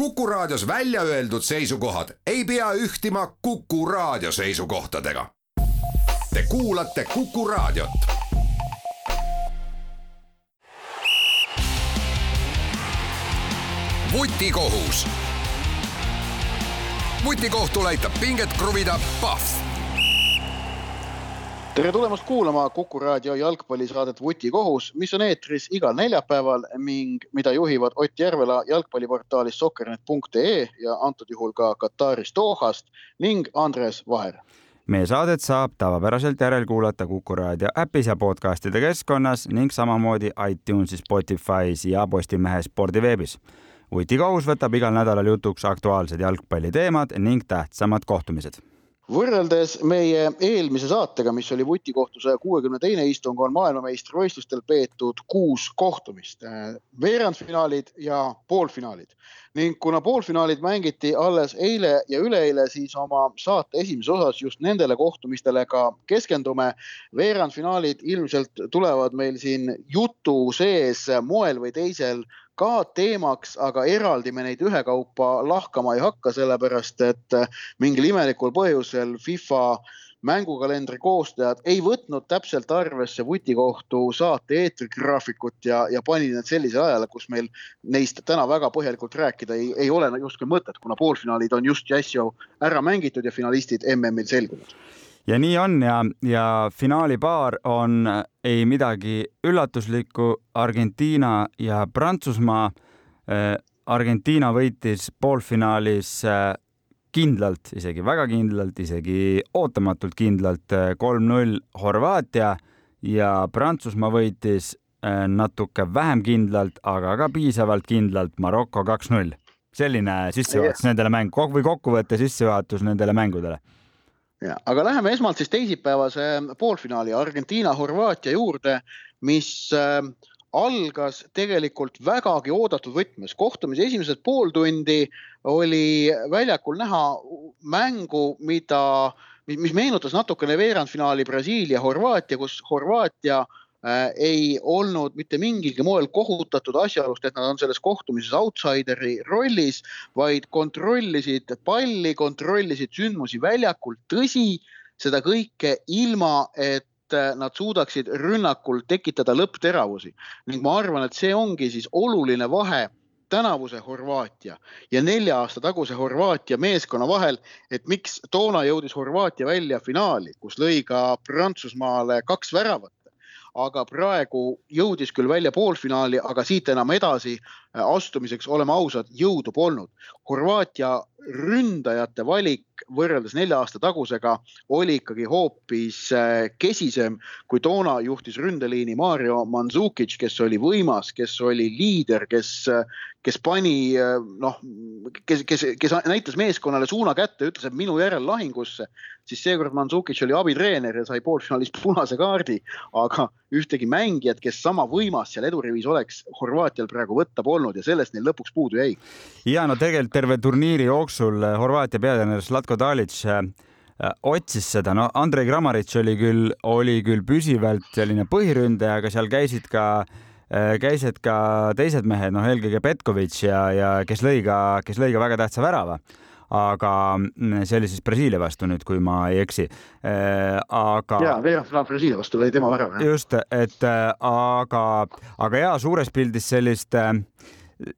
Kuku Raadios välja öeldud seisukohad ei pea ühtima Kuku Raadio seisukohtadega. Te kuulate Kuku Raadiot. vutikohus. vutikohtul aitab pinget kruvida Pahv tere tulemast kuulama Kuku raadio jalgpallisaadet Vutikohus, mis on eetris igal neljapäeval ning mida juhivad Ott Järvela jalgpalliportaalist sokkernet.ee ja antud juhul ka Katarist Dohast ning Andres Vaher. meie saadet saab tavapäraselt järelkuulata Kuku raadio äpis ja podcastide keskkonnas ning samamoodi iTunesis, Spotify's ja Postimehe spordiveebis. vutikohus võtab igal nädalal jutuks aktuaalsed jalgpalliteemad ning tähtsamad kohtumised võrreldes meie eelmise saatega, mis oli vutikohtu saja kuuekümne teine istung, on maailmameistrivõistlustel peetud kuus kohtumist, veerandfinaalid ja poolfinaalid ning kuna poolfinaalid mängiti alles eile ja üleeile, siis oma saate esimeses osas just nendele kohtumistele ka keskendume. veerandfinaalid ilmselt tulevad meil siin jutu sees moel või teisel ka teemaks, aga eraldi me neid ühekaupa lahkama ei hakka, sellepärast et mingil imelikul põhjusel FIFA mängukalendri koostajad ei võtnud täpselt arvesse vutikohtu saate eetrigraafikut ja, ja pani need sellisele ajale, kus meil neist täna väga põhjalikult rääkida ei, ei ole justkui mõtet, kuna poolfinaalid on just äsja ära mängitud ja finalistid MM-il selgunud ja nii on ja, ja finaalipaar on ei midagi üllatuslikku, Argentiina ja Prantsusmaa. Äh, Argentiina võitis poolfinaalis äh, kindlalt, isegi väga kindlalt, isegi ootamatult kindlalt äh, kolm-null Horvaatia ja Prantsusmaa võitis natuke vähem kindlalt, aga ka piisavalt kindlalt Maroko kaks-null. selline sissejuhatus nendele mäng- või kokkuvõtte sissejuhatus nendele mängudele ja, aga läheme esmalt siis teisipäevase poolfinaali Argentiina-Horvaatia juurde, mis äh, algas tegelikult vägagi oodatud võtmes. kohtumise esimesed pool tundi oli väljakul näha mängu, mida, mis meenutas natukene veerandfinaali Brasiilia-Horvaatia, kus Horvaatia äh, ei olnud mitte mingilgi moel kohutatud asjaolust, et nad on selles kohtumises outsideri rollis, vaid kontrollisid palli, kontrollisid sündmusi väljakul. tõsi, seda kõike ilma, et äh, nad suudaksid rünnakul tekitada lõppteravusi ning ma arvan, et see ongi siis oluline vahe tänavuse Horvaatia ja nelja aasta taguse Horvaatia meeskonna vahel, et miks toona jõudis Horvaatia välja finaali, kus lõi ka Prantsusmaale kaks väravat aga praegu jõudis küll välja poolfinaali, aga siit enam edasi astumiseks, oleme ausad, jõudu polnud. Horvaatia ründajate valik võrreldes nelja aasta tagusega oli ikkagi hoopis äh, kesisem, kui toona juhtis ründeliini Mario Mandzukic, kes oli võimas, kes oli liider, kes, äh, kes pani noh, kes, kes, kes näitas meeskonnale suuna kätte, ütles, et minu järel lahingusse, siis seekord Mandzukic oli abitreener ja sai poolfinaalis punase kaardi, aga ühtegi mängijat, kes sama võimas seal edurivis oleks, Horvaatial praegu võtta polnud ja sellest neil lõpuks puudu jäi. ja no tegelikult terve turniiri jooksul Horvaatia peatreener Zlatko Dalic äh, otsis seda, no Andrei Kramaric oli küll, oli küll püsivalt selline põhiründaja, aga seal käisid ka äh, käisid ka teised mehed, noh, eelkõige Petkovitš ja, ja kes lõi ka, kes lõi ka väga tähtsa värava aga mm, see oli siis Brasiilia vastu nüüd, kui ma ei eksi. Äh, aga. ja, veerandfinaal Brasiilia vastu oli tema värav. just, et aga, aga ja suures pildis sellist,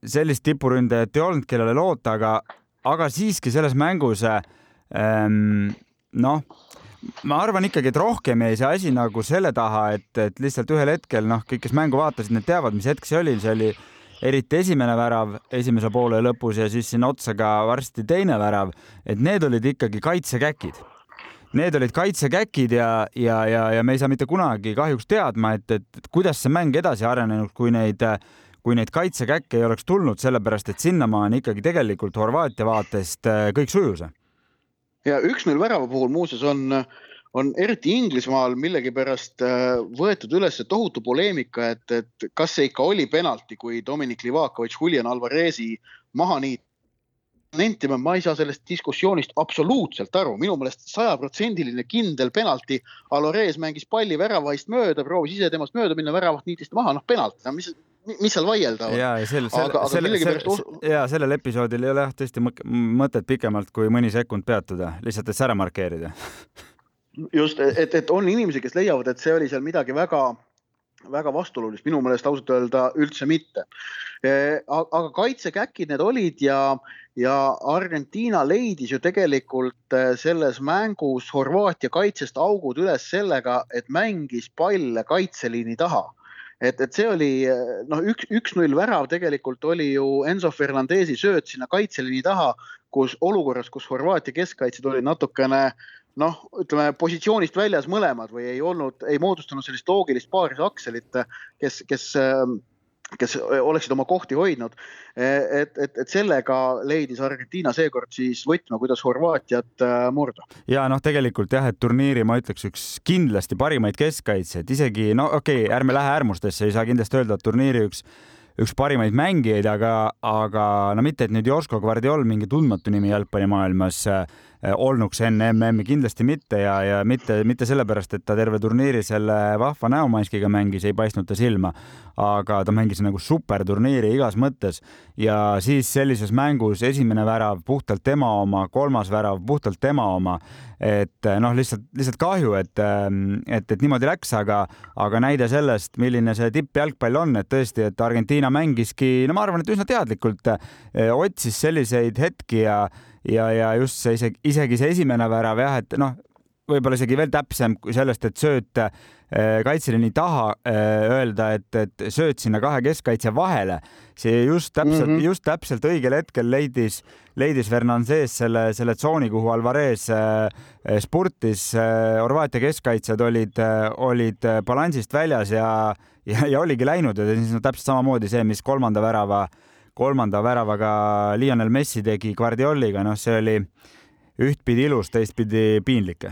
sellist tipuründajat ei olnud, kellele loota, aga, aga siiski selles mängus ähm, noh, ma arvan ikkagi, et rohkem jäi see asi nagu selle taha, et, et lihtsalt ühel hetkel noh, kõik, kes mängu vaatasid, need teavad, mis hetk see oli, see oli eriti esimene värav esimese poole lõpus ja siis sinna otsa ka varsti teine värav, et need olid ikkagi kaitsekäkid. Need olid kaitsekäkid ja, ja, ja, ja me ei saa mitte kunagi kahjuks teadma, et, et kuidas see mäng edasi arenenud, kui neid, kui neid kaitsekäkke ei oleks tulnud, sellepärast et sinnamaani ikkagi tegelikult Horvaatia vaatest äh, kõik sujus. ja üks-null värava puhul muuseas on äh, on eriti Inglismaal millegipärast äh, võetud üles tohutu poleemika, et, et kas see ikka oli penalti, kui Dominic Livakovic Julian Alvarezi maha niitis nentima, ma ei saa sellest diskussioonist absoluutselt aru, minu meelest sajaprotsendiline kindel penalti. Alores mängis palli väravahist mööda, proovis ise temast mööda minna, väravat niitist maha, noh penalt, no mis, mis seal vaielda on. ja, ja sel, sel, selle, selle, ja sellel episoodil ei ole jah tõesti mõtet pikemalt kui mõni sekund peatuda, lihtsalt, et see ära markeerida just, et, et on inimesi, kes leiavad, et see oli seal midagi väga väga vastuolulist, minu meelest ausalt öelda üldse mitte. aga kaitsekäkid need olid ja, ja Argentiina leidis ju tegelikult eh, selles mängus Horvaatia kaitsest augud üles sellega, et mängis palle kaitseliini taha et, et see oli noh, üks, üks-null värav tegelikult oli ju Enzo Fernandesi sööt sinna kaitseliini taha, kus olukorras, kus Horvaatia keskkaitsjad olid natukene noh, ütleme positsioonist väljas mõlemad või ei olnud, ei moodustanud sellist loogilist paarisakselit, kes, kes, kes oleksid oma kohti hoidnud. et, et, et sellega leidis Argentiina seekord siis võtme, kuidas Horvaatiat äh, murda. ja noh, tegelikult jah, et turniiri ma ütleks üks kindlasti parimaid keskkaitsjaid, isegi no okei okay,, ärme lähe äärmustesse, ei saa kindlasti öelda, et turniiri üks üks parimaid mängijaid, aga, aga no mitte, et nüüd Josko Guardiol mingi tundmatu nimi jalgpallimaailmas äh, olnuks enne MM-i kindlasti mitte ja, ja mitte, mitte sellepärast, et ta terve turniiri selle vahva näomaskiga mängis, ei paistnud ta silma, aga ta mängis nagu superturniiri igas mõttes. Ja siis sellises mängus esimene värav puhtalt tema oma, kolmas värav puhtalt tema oma. Et noh, lihtsalt, lihtsalt kahju, et, et, et niimoodi läks, aga, aga näide sellest, milline see tippjalgpall on, et tõesti, et Argentiina mängiski, no ma arvan, et üsna teadlikult eh, otsis selliseid hetki ja, ja, ja just see isegi, isegi see esimene värav jah, et noh, võib-olla isegi veel täpsem kui sellest, et sööt Äh, kaitseliini taha äh, öelda, et, et sööt sinna kahe keskkaitse vahele, see just täpselt mm, -hmm. just täpselt õigel hetkel leidis, leidis Fernandez selle, selle tsooni, kuhu Alvarez äh, spurtis. Horvaatia keskkaitsjad olid, olid balansist väljas ja, ja, ja oligi läinud ja siis no täpselt samamoodi see, mis kolmanda värava, kolmanda väravaga Lionel Messi tegi Guardioliga, noh, see oli ühtpidi ilus, teistpidi piinlik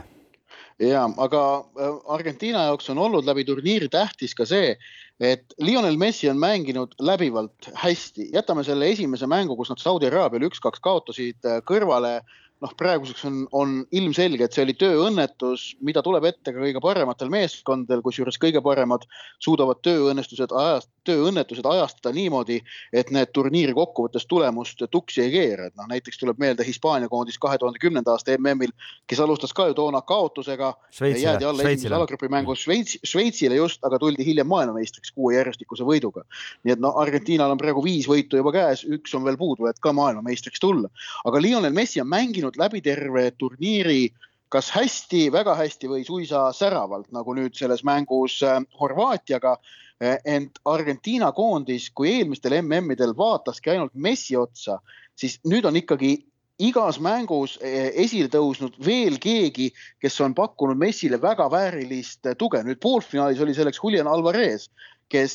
ja, aga äh, Argentiina jaoks on olnud läbi turniiri tähtis ka see, et Lionel Messi on mänginud läbivalt hästi, jätame selle esimese mängu, kus nad Saudi Araabiale üks-kaks kaotasid äh, kõrvale noh, praeguseks on, on ilmselge, et see oli tööõnnetus, mida tuleb ette ka kõige parematel meeskondadel, kusjuures kõige paremad suudavad tööõnnestused ajast, tööõnnetused ajastada niimoodi, et need turniiri kokkuvõttes tulemust tuksi ei keera, et noh, näiteks tuleb meelde Hispaania koondis kahe tuhande kümnenda aasta MM-il, kes alustas ka ju toona kaotusega. jäädi alla esimese alagrupi mängus Šveits, Šveitsile just, aga tuldi hiljem maailmameistriks kuue järjestikuse võiduga. nii et noh, Argentiinal on praegu viis võitu juba käes, üks on veel puudu, et ka maailmameistriks tulla. aga Lionel Messi on mänginud mänginud läbi terve turniiri kas hästi, väga hästi või suisa säravalt, nagu nüüd selles mängus äh, Horvaatiaga. Äh, ent Argentiina koondis, kui eelmistel MM-idel vaataski ainult Messi otsa, siis nüüd on ikkagi igas mängus äh, esile tõusnud veel keegi, kes on pakkunud Messile väga väärilist tuge. nüüd poolfinaalis oli selleks Julian Alvarez, kes,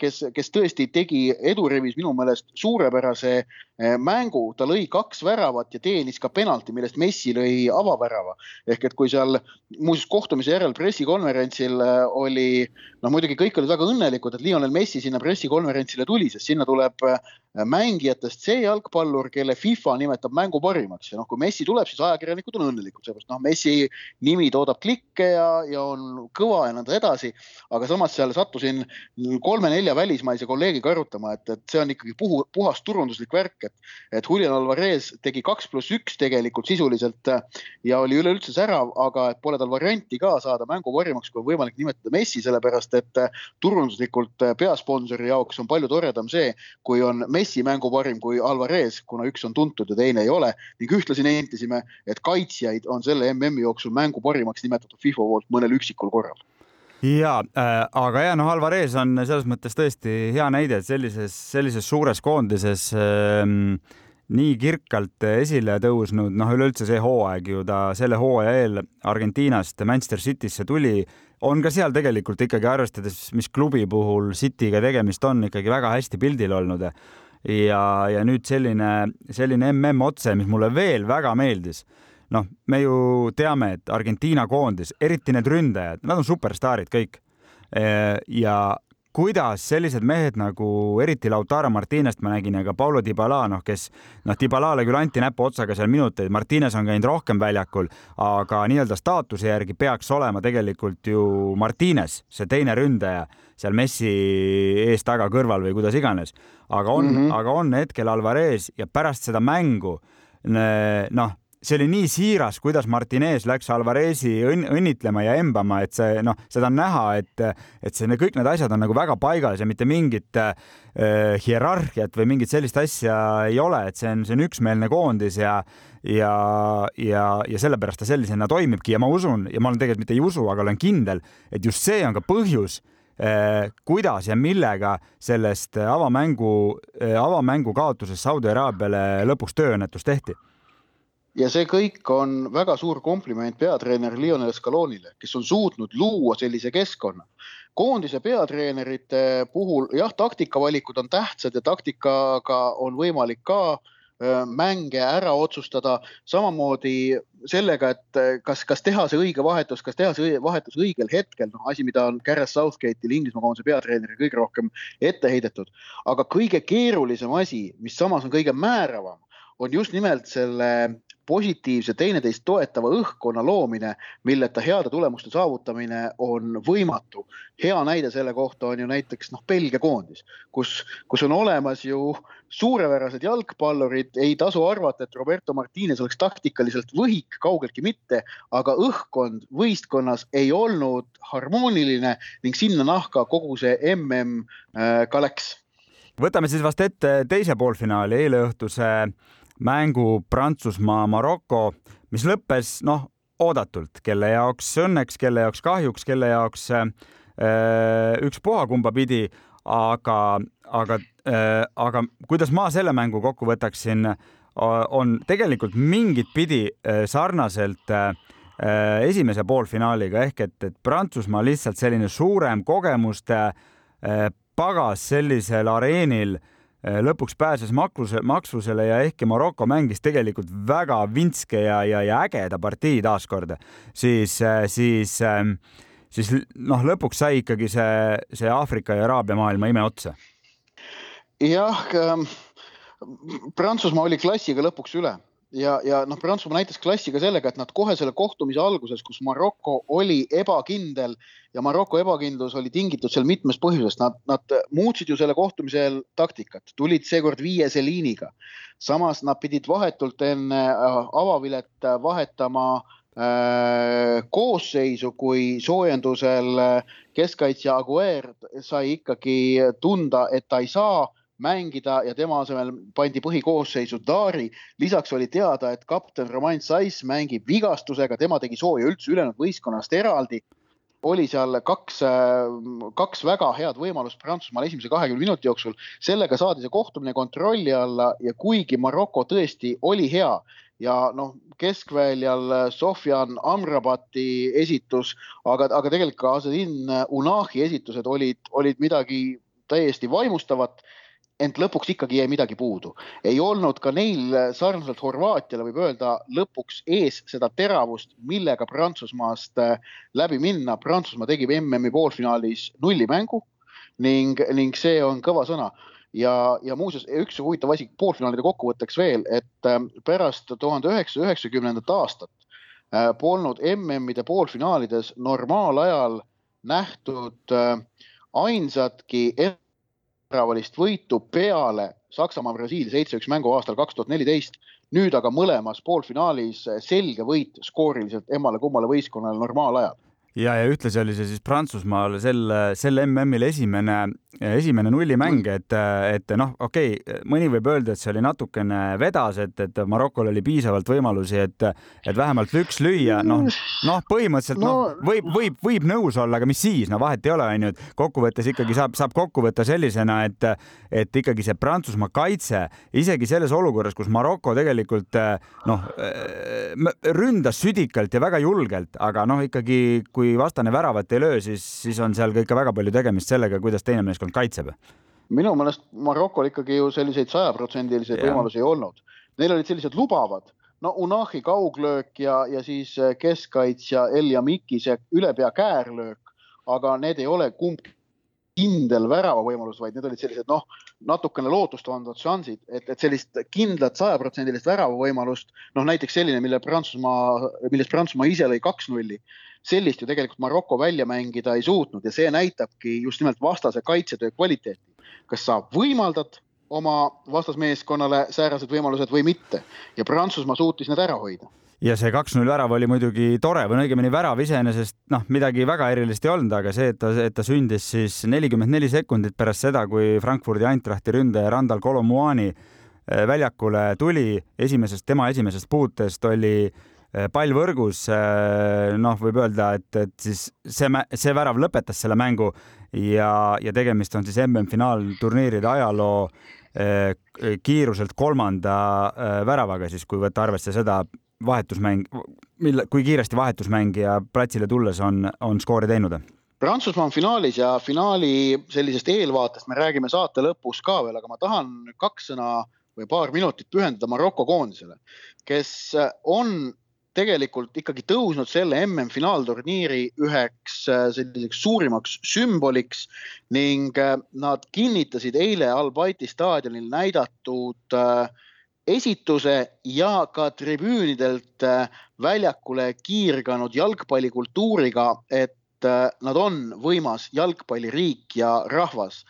kes, kes tõesti tegi edurivis minu meelest suurepärase eh, mängu, ta lõi kaks väravat ja teenis ka penalti, millest Messi lõi avavärava. ehk et kui seal muuseas kohtumise järel pressikonverentsil eh, oli, noh muidugi kõik olid väga õnnelikud, et Lionel Messi sinna pressikonverentsile tuli, sest sinna tuleb eh, mängijatest see jalgpallur, kelle FIFA nimetab mängu parimaks ja noh, kui Messi tuleb, siis ajakirjanikud on õnnelikud, seepärast noh, Messi nimi toodab klikke ja, ja on kõva ja nõnda edasi. aga samas seal sattusin kolme-nelja välismaise kolleegiga arutama, et, et see on ikkagi puhu, puhas turunduslik värk, et, et Julian Alvarez tegi kaks pluss üks tegelikult sisuliselt ja oli üleüldse särav, aga pole tal varianti ka saada mängu parimaks, kui on võimalik nimetada Messi, sellepärast et turunduslikult peasponsori jaoks on palju toredam see, kui on Messi mängu parim kui Alvarez, kuna üks on tuntud ja teine ei ole ning ühtlasi nentisime, et kaitsjaid on selle MM-i jooksul mängu parimaks nimetatud FIFA poolt mõnel üksikul korral ja äh,, aga ja noh, Alvarez on selles mõttes tõesti hea näide, et sellises, sellises suures koondises äh, nii kirkalt esile tõusnud, noh, üleüldse see hooaeg ju ta selle hooaja eel Argentiinast Manchester Citysse tuli, on ka seal tegelikult ikkagi arvestades, mis klubi puhul City'ga tegemist on, ikkagi väga hästi pildil olnud ja, ja nüüd selline, selline mm otse, mis mulle veel väga meeldis. Noh, me ju teame, et Argentiina koondis, eriti need ründajad, nad on superstaarid kõik. ja kuidas sellised mehed nagu eriti Lautaro Martinest ma nägin ja ka Paulo Dybala, noh, kes noh, Dybalale küll anti näpuotsaga seal minuteid, Martines on käinud rohkem väljakul, aga nii-öelda staatuse järgi peaks olema tegelikult ju Martines, see teine ründaja seal Messi ees taga kõrval või kuidas iganes, aga on mm, -hmm. aga on hetkel Alvarez ja pärast seda mängu noh see oli nii siiras, kuidas Martinez läks Alvarezi õnn, õnnitlema ja embama, et see noh, seda on näha, et, et see, kõik need asjad on nagu väga paigas ja mitte mingit äh, hierarhiat või mingit sellist asja ei ole, et see on, see on üksmeelne koondis ja ja, ja, ja sellepärast ta sellisena toimibki ja ma usun ja ma olen tegelikult mitte ei usu, aga olen kindel, et just see on ka põhjus äh, kuidas ja millega sellest avamängu, äh, avamängu kaotusest Saudi Araabiale lõpuks tööõnnetus tehti ja see kõik on väga suur kompliment peatreener Lionel Scalonile, kes on suutnud luua sellise keskkonna. koondise peatreenerite puhul jah, taktikavalikud on tähtsad ja taktikaga on võimalik ka mänge ära otsustada, samamoodi sellega, et kas, kas teha see õige vahetus, kas teha see vahetus õigel hetkel, noh asi, mida on Gareth Southgate'il Inglismaa koondise peatreeneril kõige rohkem ette heidetud. aga kõige keerulisem asi, mis samas on kõige määravam, on just nimelt selle positiivse teineteist toetava õhkkonna loomine, milleta heade tulemuste saavutamine on võimatu. hea näide selle kohta on ju näiteks noh, Belgia koondis, kus, kus on olemas ju suurepärased jalgpallurid, ei tasu arvata, et Roberto Martines oleks taktikaliselt võhik, kaugeltki mitte, aga õhkkond võistkonnas ei olnud harmooniline ning sinna nahka kogu see mm ka läks. võtame siis vast ette teise poolfinaali, eileõhtuse äh, mängu Prantsusmaa-Maroko, mis lõppes noh, oodatult, kelle jaoks õnneks, kelle jaoks kahjuks, kelle jaoks äh, ükspuha kumba pidi, aga, aga äh,, aga kuidas ma selle mängu kokku võtaksin, on tegelikult mingit pidi äh, sarnaselt äh, esimese poolfinaaliga ehk et, et Prantsusmaa lihtsalt selline suurem kogemuste äh, pagas sellisel areenil äh, Äh, lõpuks pääses makluse, maksusele ja ehkki Maroko mängis tegelikult väga vintske ja, ja, ja ägeda partii taaskord, siis, äh, siis, ähm, siis noh, lõpuks sai ikkagi see, see Aafrika ja Araabia maailma ime otsa. jah, Prantsusmaa oli klassiga lõpuks üle ja, ja noh, Prantsusmaa näitas klassi ka sellega, et nad kohe selle kohtumise alguses, kus Maroko oli ebakindel ja Maroko ebakindlus oli tingitud seal mitmest põhjusest, nad, nad muutsid ju selle kohtumise eel taktikat, tulid seekord viiese liiniga. samas nad pidid vahetult enne äh, avavilet vahetama äh, koosseisu, kui soojendusel keskkaitsja Aguer sai ikkagi tunda, et ta ei saa mängida ja tema asemel pandi põhikoosseisu Dari. lisaks oli teada, et kapten Romain Saiss mängib vigastusega, tema tegi sooja üldse ülejäänud võistkonnast eraldi. oli seal kaks, kaks väga head võimalust Prantsusmaal esimese kahekümne minuti jooksul, sellega saadi see kohtumine kontrolli alla ja kuigi Maroko tõesti oli hea ja noh, keskväljal Sofjan Amrabati esitus, aga, aga tegelikult ka Azedin Unahi esitused olid, olid midagi täiesti vaimustavat ent lõpuks ikkagi jäi midagi puudu. ei olnud ka neil sarnaselt Horvaatiale võib öelda lõpuks ees seda teravust, millega Prantsusmaast äh, läbi minna. Prantsusmaa tegi MM-i poolfinaalis nullimängu ning, ning see on kõva sõna ja, ja muuseas üks huvitav asi poolfinaalide kokkuvõtteks veel, et äh, pärast tuhande üheksasaja üheksakümnendat aastat äh, polnud MM-ide poolfinaalides normaalajal nähtud ainsatki väravalist võitu peale Saksamaa-Brasiilia seitse-üks mängu aastal kaks tuhat neliteist. nüüd aga mõlemas poolfinaalis selge võit skooriliselt emmale-kummale võistkonnale normaalajal ja, ja ühtlasi oli see siis Prantsusmaal sel, sel MM-il esimene, esimene nullimäng, et, et noh, okei okay,, mõni võib öelda, et see oli natukene vedas, et, et Marokol oli piisavalt võimalusi, et, et vähemalt üks lüüa, noh, noh, põhimõtteliselt no, noh, võib, võib, võib nõus olla, aga mis siis, no vahet ei ole, onju, et kokkuvõttes ikkagi saab, saab kokku võtta sellisena, et, et ikkagi see Prantsusmaa kaitse, isegi selles olukorras, kus Maroko tegelikult noh, ründas südikalt ja väga julgelt, aga noh, ikkagi kui vastane väravat ei löö, siis, siis on seal ka ikka väga palju tegemist sellega, kuidas teine meeskond kaitseb. minu meelest Marokol ikkagi ju selliseid sajaprotsendiliseid võimalusi ei olnud. Neil olid sellised lubavad, no Unahi kauglöök ja, ja siis keskkaitsja Elia Miki see ülepea käärlöök, aga need ei ole kumbki kindel väravavõimalus, vaid need olid sellised noh, natukene lootustandvad šansid, et, et sellist kindlat sajaprotsendilist väravavõimalust, noh näiteks selline, mille Prantsusmaa, millest Prantsusmaa ise lõi kaks nulli, sellist ju tegelikult Maroko välja mängida ei suutnud ja see näitabki just nimelt vastase kaitsetöö kvaliteeti. kas sa võimaldad oma vastasmeeskonnale säärased võimalused või mitte ja Prantsusmaa suutis need ära hoida ja see kaks-null värav oli muidugi tore või õigemini värav iseenesest noh, midagi väga erilist ei olnud, aga see, et ta, et ta sündis siis nelikümmend neli sekundit pärast seda, kui Frankfurdi Eintrachti ründaja Randal Kolomuani eh, väljakule tuli, esimesest, tema esimesest puutest oli eh, pall võrgus. Eh, noh, võib öelda, et, et siis see, see värav lõpetas selle mängu ja, ja tegemist on siis MM-finaalturniiride ajaloo kiiruselt kolmanda väravaga siis, kui võtta arvesse seda vahetusmäng, mille, kui kiiresti vahetusmängija platsile tulles on, on skoori teinud? Prantsusmaa on finaalis ja finaali sellisest eelvaatest me räägime saate lõpus ka veel, aga ma tahan kaks sõna või paar minutit pühendada Maroko koondisele, kes on tegelikult ikkagi tõusnud selle MM-finaalturniiri üheks selliseks suurimaks sümboliks ning nad kinnitasid eile Al-Baiti staadionil näidatud äh, esituse ja ka tribüünidelt äh, väljakule kiirganud jalgpallikultuuriga, et äh, nad on võimas jalgpalliriik ja rahvas.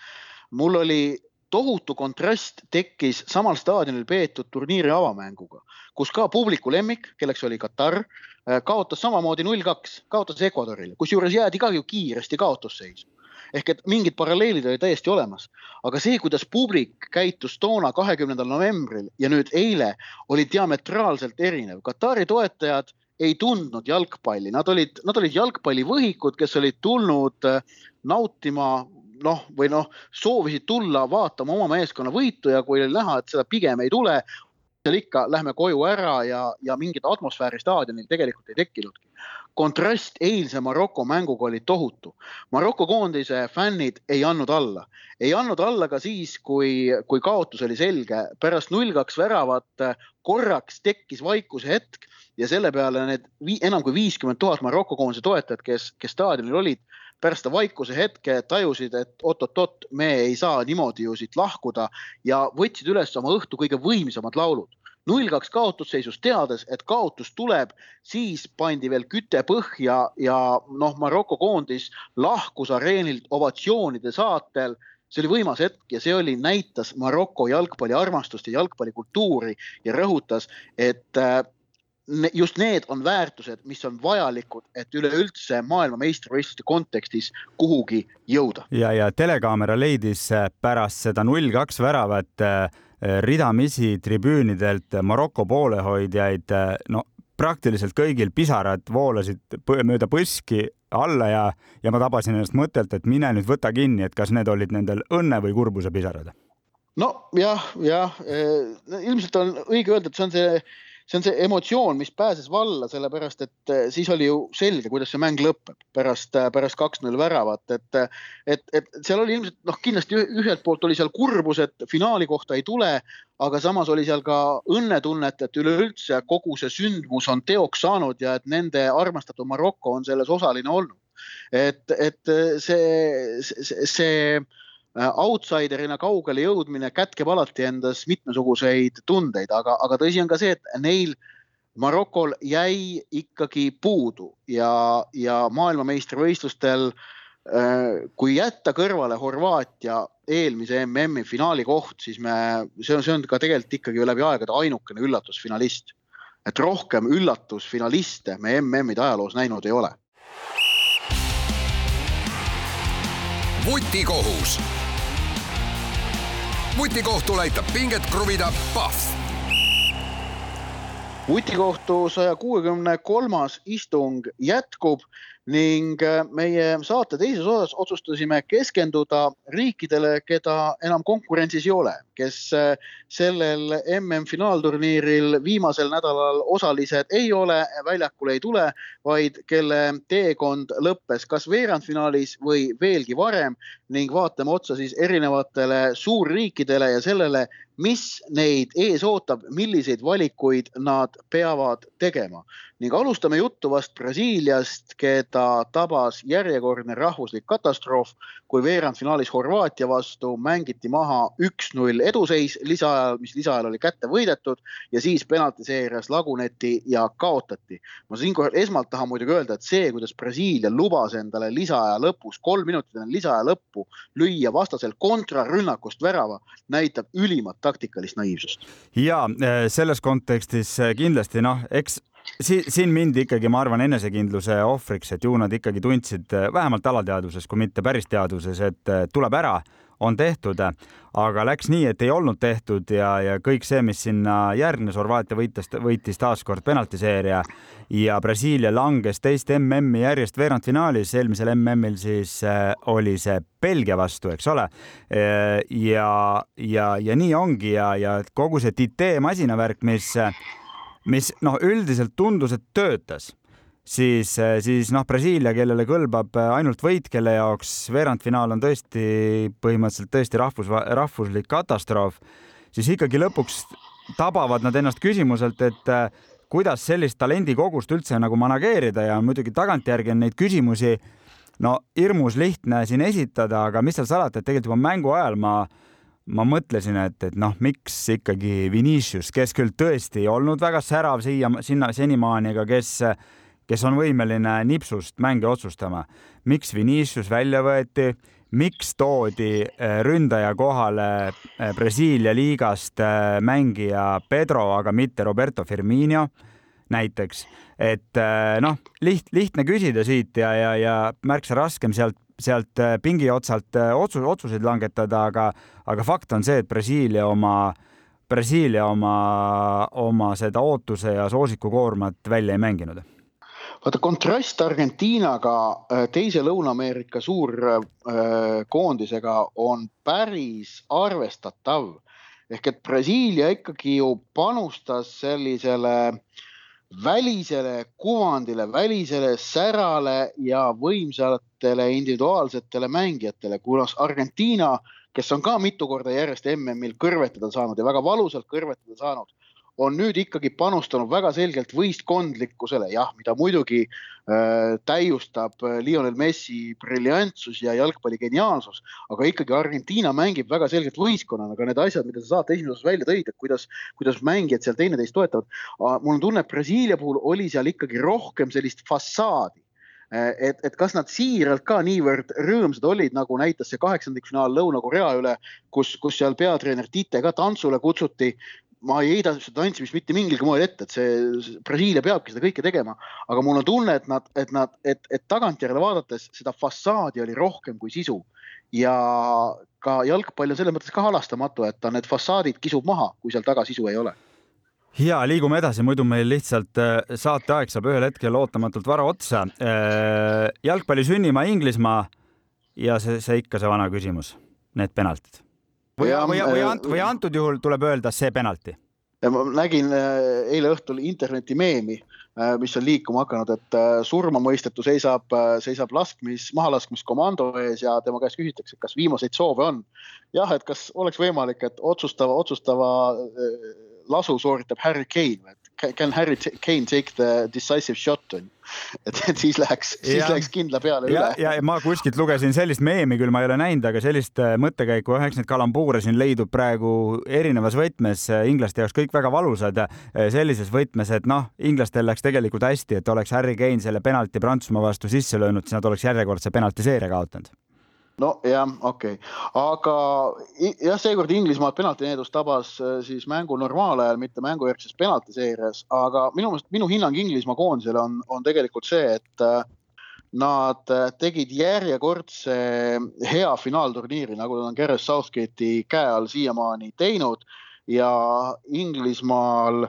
mul oli tohutu kontrast tekkis samal staadionil peetud turniiri avamänguga, kus ka publiku lemmik, kelleks oli Katar, äh, kaotas samamoodi null kaks, kaotas Ecuadorile, kusjuures jäädi ka ju kiiresti kaotusseisu. Ehk et mingid paralleelid olid täiesti olemas, aga see, kuidas publik käitus toona, kahekümnendal novembril ja nüüd eile oli diametraalselt erinev. Katari toetajad ei tundnud jalgpalli, nad olid, nad olid jalgpallivõhikud, kes olid tulnud äh, nautima noh, või noh, soovisid tulla vaatama oma meeskonna võitu ja kui oli näha, et seda pigem ei tule, seal ikka lähme koju ära ja, ja mingit atmosfääri staadionil tegelikult ei tekkinudki kontrast eilse Maroko mänguga oli tohutu. Maroko koondise fännid ei andnud alla, ei andnud alla ka siis, kui, kui kaotus oli selge. pärast null kaks väravat korraks tekkis vaikuse hetk ja selle peale need vii, enam kui viiskümmend tuhat Maroko koondise toetajat, kes, kes staadionil olid, pärast seda vaikuse hetke tajusid, et oot-oot-oot, me ei saa niimoodi ju siit lahkuda ja võtsid üles oma õhtu kõige võimsamad laulud. Null kaks kaotusseisus, teades, et kaotus tuleb, siis pandi veel küte põhja ja noh, Maroko koondis lahkus areenilt ovatsioonide saatel. See oli võimas hetk ja see oli, näitas Maroko jalgpalliarmastust ja jalgpallikultuuri ja rõhutas, et äh, just need on väärtused, mis on vajalikud, et üleüldse maailmameistrivõistluste kontekstis kuhugi jõuda. ja, ja telekaamera leidis pärast seda null kaks väravat äh, ridamisi tribüünidelt Maroko poolehoidjaid, no praktiliselt kõigil pisarad voolasid mööda põski alla ja, ja ma tabasin ennast mõttelt, et mine nüüd võta kinni, et kas need olid nendel õnne või kurbuse pisarad? nojah, jah, jah, ilmselt on õige öelda, et see on see see on see emotsioon, mis pääses valla, sellepärast et eh, siis oli ju selge, kuidas see mäng lõpeb pärast, eh, pärast kaks-null väravat, et, et, et seal oli ilmselt noh, kindlasti ühelt poolt oli seal kurbus, et finaali kohta ei tule, aga samas oli seal ka õnnetunnet, et üleüldse kogu see sündmus on teoks saanud ja et nende armastatud Maroko on selles osaline olnud. et, et see, see, see Äh, outsiderina kaugele jõudmine kätkeb alati endas mitmesuguseid tundeid, aga, aga tõsi on ka see, et neil Marokol jäi ikkagi puudu ja, ja maailmameistrivõistlustel äh, kui jätta kõrvale Horvaatia eelmise MM-i finaali koht, siis me, see on, see on ka tegelikult ikkagi läbi aegade ainukene üllatusfinalist. et rohkem üllatusfinaliste me MM-ide ajaloos näinud ei ole. vutikohus vutikohtul aitab pinget kruvida Pahv. vutikohtu saja kuuekümne kolmas istung jätkub ning äh, meie saate teises osas otsustasime keskenduda riikidele, keda enam konkurentsis ei ole, kes äh, sellel MM-finaalturniiril viimasel nädalal osalised ei ole, väljakule ei tule, vaid kelle teekond lõppes kas veerandfinaalis või veelgi varem ning vaatame otsa siis erinevatele suurriikidele ja sellele, mis neid ees ootab, milliseid valikuid nad peavad tegema ning alustame juttu vast Brasiiliast, keda tabas järjekordne rahvuslik katastroof, kui veerandfinaalis Horvaatia vastu mängiti maha üks-null eduseis lisaajal, mis lisaajal oli kätte võidetud ja siis penaltiseerias laguneti ja kaotati. ma siinkohal esmalt tahan muidugi öelda, et see, kuidas Brasiilia lubas endale lisaaja lõpus, kolm minutit enne lisaaja lõppu lüüa vastasel kontrarünnakust värava, näitab ülimat taktikalist naiivsust. ja eh, selles kontekstis eh, kindlasti noh, eks siin, siin mindi ikkagi, ma arvan, enesekindluse ohvriks, et ju nad ikkagi tundsid eh, vähemalt alateadvuses, kui mitte päris teadvuses, et tuleb ära, on tehtud, aga läks nii, et ei olnud tehtud ja, ja kõik see, mis sinna järgnes, Horvaatia võitis, võitis taaskord penaltiseeria. Ja Brasiilia langes teist MM-i järjest veerandfinaalis, eelmisel MM-il siis äh, oli see Belgia vastu, eks ole. ja, ja, ja nii ongi ja, ja kogu see Tite masinavärk, mis mis noh, üldiselt tundus, et töötas, siis, siis noh, Brasiilia, kellele kõlbab ainult võit, kelle jaoks veerandfinaal on tõesti põhimõtteliselt tõesti rahvus, rahvuslik katastroof, siis ikkagi lõpuks tabavad nad ennast küsimuselt, et kuidas sellist talendikogust üldse nagu manageerida ja muidugi tagantjärgi on neid küsimusi no hirmus lihtne siin esitada, aga mis seal salata, et tegelikult juba mängu ajal ma ma mõtlesin, et, et noh, miks ikkagi Vinicius, kes küll tõesti ei olnud väga särav siia, sinna senimaani, aga kes, kes on võimeline nipsust mänge otsustama. miks Vinicius välja võeti, miks toodi eh, ründaja kohale eh, Brasiilia liigast eh, mängija Pedro, aga mitte Roberto Firmino näiteks, et noh, liht-, lihtne küsida siit ja, ja, ja märksa raskem sealt sealt pingi otsalt otsus, otsuseid langetada, aga, aga fakt on see, et Brasiilia oma, Brasiilia oma, oma seda ootuse ja soosikukoormat välja ei mänginud vaata kontrast Argentiinaga, äh, teise Lõuna-Ameerika suurkoondisega on päris arvestatav. ehk et Brasiilia ikkagi ju panustas sellisele äh, välisele kuvandile, välisele särale ja võimsatele individuaalsetele mängijatele, kunas Argentiina, kes on ka mitu korda järjest MM-il kõrvetada saanud ja väga valusalt kõrvetada saanud, on nüüd ikkagi panustanud väga selgelt võistkondlikkusele, jah, mida muidugi äh, täiustab äh, Lionel Messi briljantsus ja jalgpalli geniaalsus, aga ikkagi Argentiina mängib väga selgelt võistkonnana, aga need asjad, mida sa saate esimeses välja tõid, et kuidas, kuidas mängijad seal teineteist toetavad. mul on tunne, et Brasiilia puhul oli seal ikkagi rohkem sellist fassaadi äh, et, et kas nad siiralt ka niivõrd rõõmsad olid, nagu näitas see kaheksandikfinaal Lõuna-Korea üle, kus, kus seal peatreener Tite ka tantsule kutsuti ma ei heida seda tantsimist mitte mingilgi moel ette, et see Brasiilia peabki seda kõike tegema, aga mul on tunne, et nad, et nad, et, et tagantjärele vaadates seda fassaadi oli rohkem kui sisu. Ja ka jalgpall on selles mõttes ka halastamatu, et ta need fassaadid kisub maha, kui seal taga sisu ei ole. Ja liigume edasi, muidu meil lihtsalt äh, saateaeg saab ühel hetkel ootamatult vara otsa. Äh, jalgpalli sünnimaa Inglismaa ja see, see ikka see vana küsimus, need penaltid või, või, või, ant, või antud juhul tuleb öelda see penalti? ma nägin äh, eile õhtul interneti meemi, äh, mis on liikuma hakanud, et äh, surmamõistetu seisab, seisab laskmis, mahalaskmiskomando ees ja tema käest küsitakse, kas viimaseid soove on. jah, et kas oleks võimalik, et otsustava, otsustava lasu sooritab Harry Kane, et can Harry Kane take the decisive shot on ju. Et, et siis läheks, siis läheks kindla peale ja, üle. ja, ja ma kuskilt lugesin sellist meemi, küll ma ei ole näinud, aga sellist äh, mõttekäiku, eks neid kalambuure siin leidub praegu erinevas võtmes, äh, inglaste jaoks kõik väga valusad, äh, sellises võtmes, et noh, inglastel läks tegelikult hästi, et oleks Harry Kane selle penalti Prantsusmaa vastu sisse löönud, siis nad oleks järjekordse penaltiseeria kaotanud nojah, okei. Okay., aga jah, seekord Inglismaad penaltineedus tabas äh, siis mängu normaalajal, mitte mängujärgses penaltiseerias, aga minu meelest minu hinnang Inglismaa koondisele on, on tegelikult see, et äh, nad äh, tegid järjekordse hea finaalturniiri, nagu nad on Gareth Southgate'i käe all siiamaani teinud. Ja Inglismaal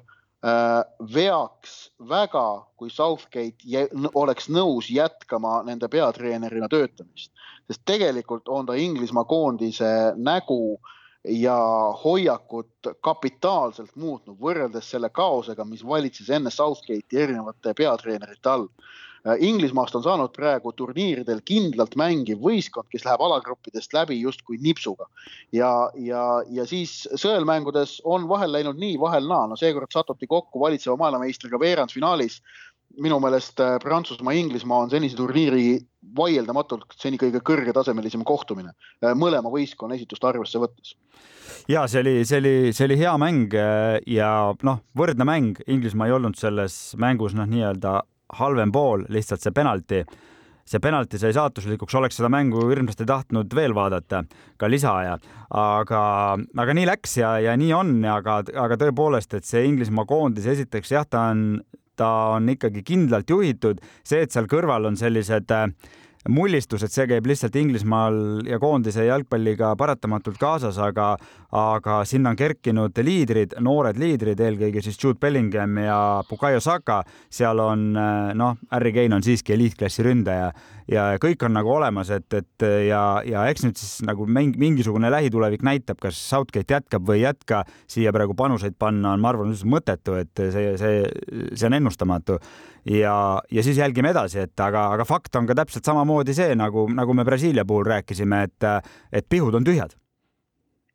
veaks väga, kui Southgate oleks nõus jätkama nende peatreenerina töötamist sest tegelikult on ta Inglismaa koondise nägu ja hoiakut kapitaalselt muutnud võrreldes selle kaosega, mis valitses enne Southgate'i erinevate peatreenerite all. Inglismaast on saanud praegu turniiridel kindlalt mängiv võistkond, kes läheb alagruppidest läbi justkui nipsuga. ja, ja, ja siis sõelmängudes on vahel läinud nii, vahel naa, no seekord satuti kokku valitseva maailmameistriga veerandfinaalis minu meelest äh, Prantsusmaa-Inglismaa on senise turniiri vaieldamatult seni kõige kõrgetasemelisem kohtumine äh, mõlema võistkonna esitust arvesse võttes. ja see oli, see oli, see oli hea mäng äh, ja noh, võrdne mäng, Inglismaa ei olnud selles mängus noh, nii-öelda halvem pool, lihtsalt see penalti see penalti sai saatuslikuks, oleks seda mängu hirmsasti tahtnud veel vaadata, ka lisaaja, aga, aga nii läks ja, ja nii on, aga, aga tõepoolest, et see Inglismaa koondis, esiteks jah, ta on ta on ikkagi kindlalt juhitud, see, et seal kõrval on sellised äh, mullistused, see käib lihtsalt Inglismaal ja koondise jalgpalliga paratamatult kaasas, aga, aga sinna on kerkinud liidrid, noored liidrid, eelkõige siis Jude Bellingham ja Bukayo Saka. seal on äh, noh, Harry Kane on siiski eliitklassi ründaja ja kõik on nagu olemas, et, et ja, ja eks nüüd siis nagu mingisugune lähitulevik näitab, kas Southgate jätkab või ei jätka. siia praegu panuseid panna on, ma arvan, üldse mõttetu, et see, see, see on ennustamatu ja, ja siis jälgime edasi, et aga, aga fakt on ka täpselt samamoodi see, nagu, nagu me Brasiilia puhul rääkisime, et, et pihud on tühjad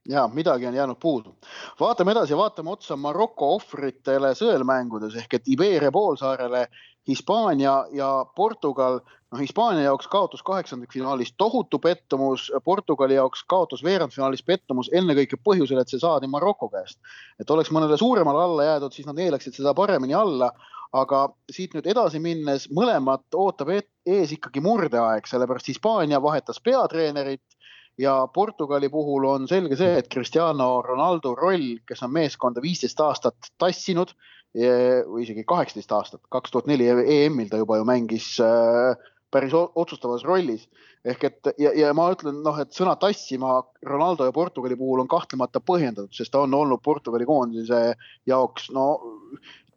ja midagi on jäänud puudu. vaatame edasi, vaatame otsa Maroko ohvritele sõelmängudes ehk et Iberia poolsaarele Hispaania ja Portugal. noh, Hispaania jaoks kaotus kaheksandikfinaalis tohutu pettumus, Portugali jaoks kaotus veerandfinaalis pettumus ennekõike põhjusel, et see saadi Maroko käest. et oleks mõnele suuremale alla jäädud, siis nad neelaksid seda paremini alla aga siit nüüd edasi minnes mõlemat ootab ees ikkagi murdeaeg, sellepärast Hispaania vahetas peatreenerit ja Portugali puhul on selge see, et Cristiano Ronaldo roll, kes on meeskonda viisteist aastat tassinud või isegi kaheksateist aastat, kaks tuhat neli EM-il ta juba ju mängis äh, päris otsustavas rollis. ehk et ja, ja ma ütlen noh, et sõna tassima Ronaldo ja Portugali puhul on kahtlemata põhjendatud, sest ta on olnud Portugali koondise jaoks no